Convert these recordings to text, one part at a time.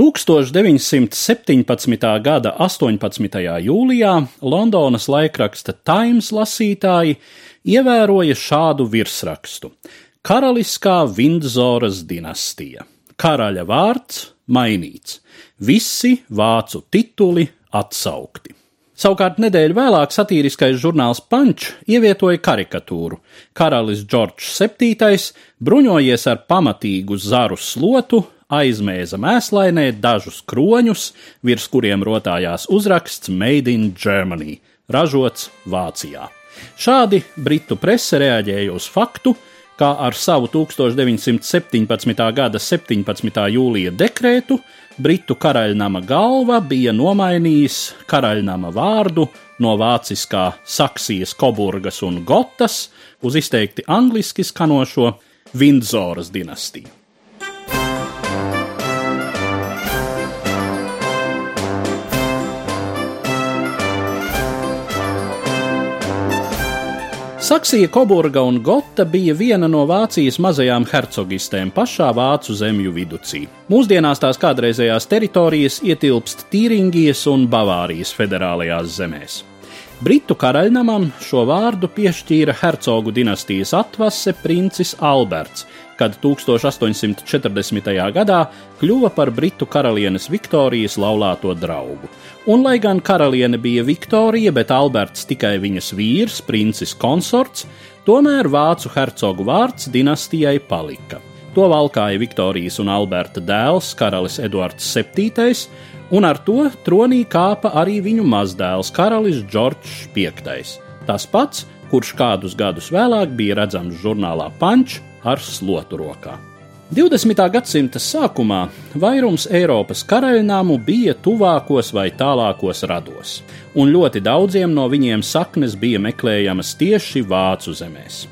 1917. gada 18. jūlijā Londonas laikraksta Times lasītāji ievēroja šādu virsrakstu: Karaliskā Vindzoras dinastija. Karaļa vārds mainīts, visi vācu tituli atsaukti. Savukārt nedēļu vēlāk satīriskais žurnāls Punch ievietoja karikatūru. Karalis Džordžs VII bruņojies ar pamatīgu zaru slotu, aizmēza mēslainē dažus kroņus, virs kuriem rotājās uzraksts Made in Germany - ražots Vācijā. Šādi Britu prese reaģēja uz faktu, kā ar savu 1917. gada 17. jūlija dekrētu Britu karaļnama galva bija nomainījis karaļnama vārdu no vāciskā Saksijas, Koburgas un Gotas uz izteikti angliski skanošo Vindzoras dinastiju. Saksija, Koburga un Gota bija viena no Vācijas mazajām hercogistēm pašā Vācu zemju viducī. Mūsdienās tās kādreizējās teritorijas ietilpst Tīringijas un Bavārijas federālajās zemēs. Britu karaļnamam šo vārdu piešķīra hercogu dinastijas atvase princis Alberts, kad 1840. gadā kļuva par Britu karalienes Viktorijas laulāto draugu. Un, lai gan karaliene bija Viktorija, bet Alberts tikai viņas vīrs, princis konsorts, tomēr vācu hercogu vārds dinastijai palika. To valkāja Viktorijas un Alberta dēls, karalis Eduards VII, un ar to tronī kāpa arī viņu mazdēls, karalis Džordžs V. Tas pats, kurš kādus gadus vēlāk bija redzams žurnālā Punch ar slotu rokā. 20. gadsimta sākumā vairums Eiropas karaļnāmu bija tuvākos vai tālākos rados, un ļoti daudziem no viņiem saknes bija meklējamas tieši Vācu zemēs.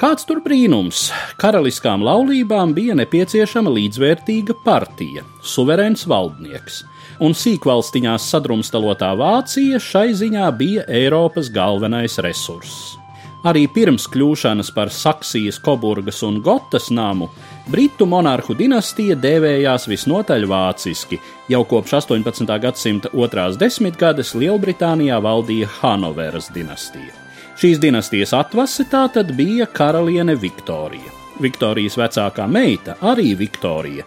Kāds tur brīnums? Karaliskām laulībām bija nepieciešama līdzvērtīga partija, suverēns valdnieks, un sīkvalstiņās sadrumstalotā Vācija šai ziņā bija Eiropas galvenais resurss. Arī pirms kļūšanas par Saksijas, Koburgas un Gotas namu, Britu monarhu dinastija dēvējās visnotaļ vāciski. Jau kopš 18. gadsimta otrās desmitgades Lielbritānijā valdīja Hanoveras dinastija. Šīs dinastijas atvase tā tad bija karaliene Viktorija. Viktorijas vecākā meita, arī Viktorija,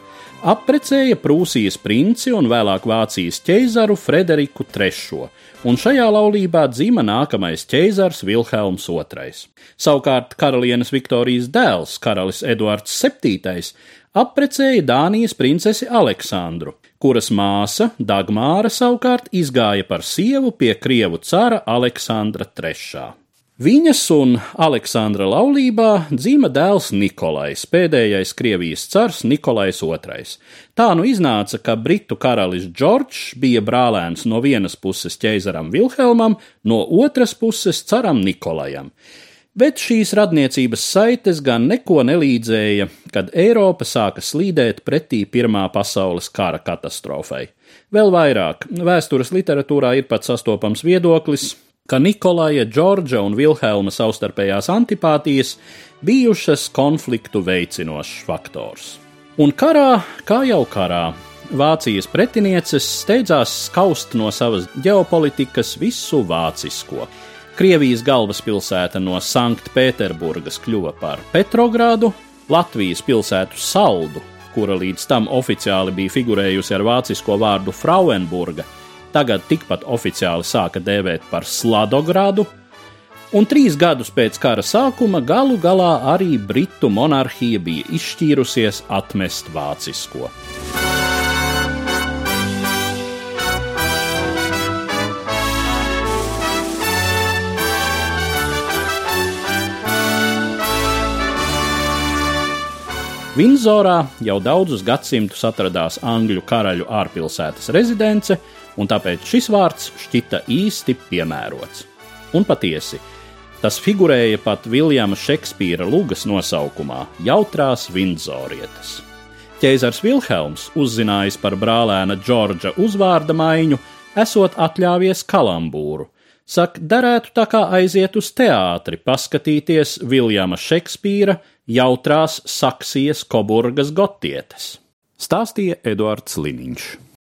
apprecēja Prūsijas princi un vēlāk Vācijas ķeizaru Frederiku III, un šajā laulībā dzima nākamais ķeizars Vilhelms II. Savukārt karalienes Viktorijas dēls, karalis Eduards VII, apprecēja Dānijas princesi Aleksandru, kuras māsa Dagmāra savukārt izgāja par sievu pie Krievu cara Aleksandra III. Viņas un Aleksandra laulībā dzima dēls Nikolais, pēdējais Krievijas cars Nikolais II. Tā nu iznāca, ka britu karalis Džordžs bija brālēns no vienas puses ķeizaram Vilhelmam, no otras puses caram Nikolajam. Bet šīs radniecības saites gan neko nelīdzēja, kad Eiropa sāka slīdēt pretī Pirmā pasaules kara katastrofai. Vēl vairāk, vēstures literatūrā ir pat sastopams viedoklis, ka Nikolaja, Džordža un Vilhelma savstarpējās antipātijas bijušas konfliktu veicinošs faktors. Un karā, kā jau karā, Vācijas pretinieces steidzās skaust no savas ģeopolitikas visu vācisko. Krievijas galvaspilsēta no Sanktpēterburgas kļuva par Petrogradu, Latvijas pilsētu Saldu, kura līdz tam oficiāli bija figurējusi ar vācisko vārdu Frauenburga, tagad tikpat oficiāli sāka dēvēt par Sladogradu, un trīs gadus pēc kara sākuma galu galā arī Britu monarhija bija izšķīrusies atmest vācisko. Vindzorā jau daudzus gadsimtus atradās Angļu karaļu ārpilsētas rezidence, un tāpēc šis vārds šķita īsti piemērots. Un patiesi, tas figurēja pat Viljama Šekspīra lugas nosaukumā - Jautrās Vindzorietas. Ķeizars Vilhelms, uzzinājis par brālēna Džordža uzvārda maiņu, esot atļāvies kalambūru. Saka, derētu tā kā aiziet uz teātri, paskatīties Viljama Šekspīra jautrās Saksijas Koburgas gotietes. Stāstīja Eduards Liniņš.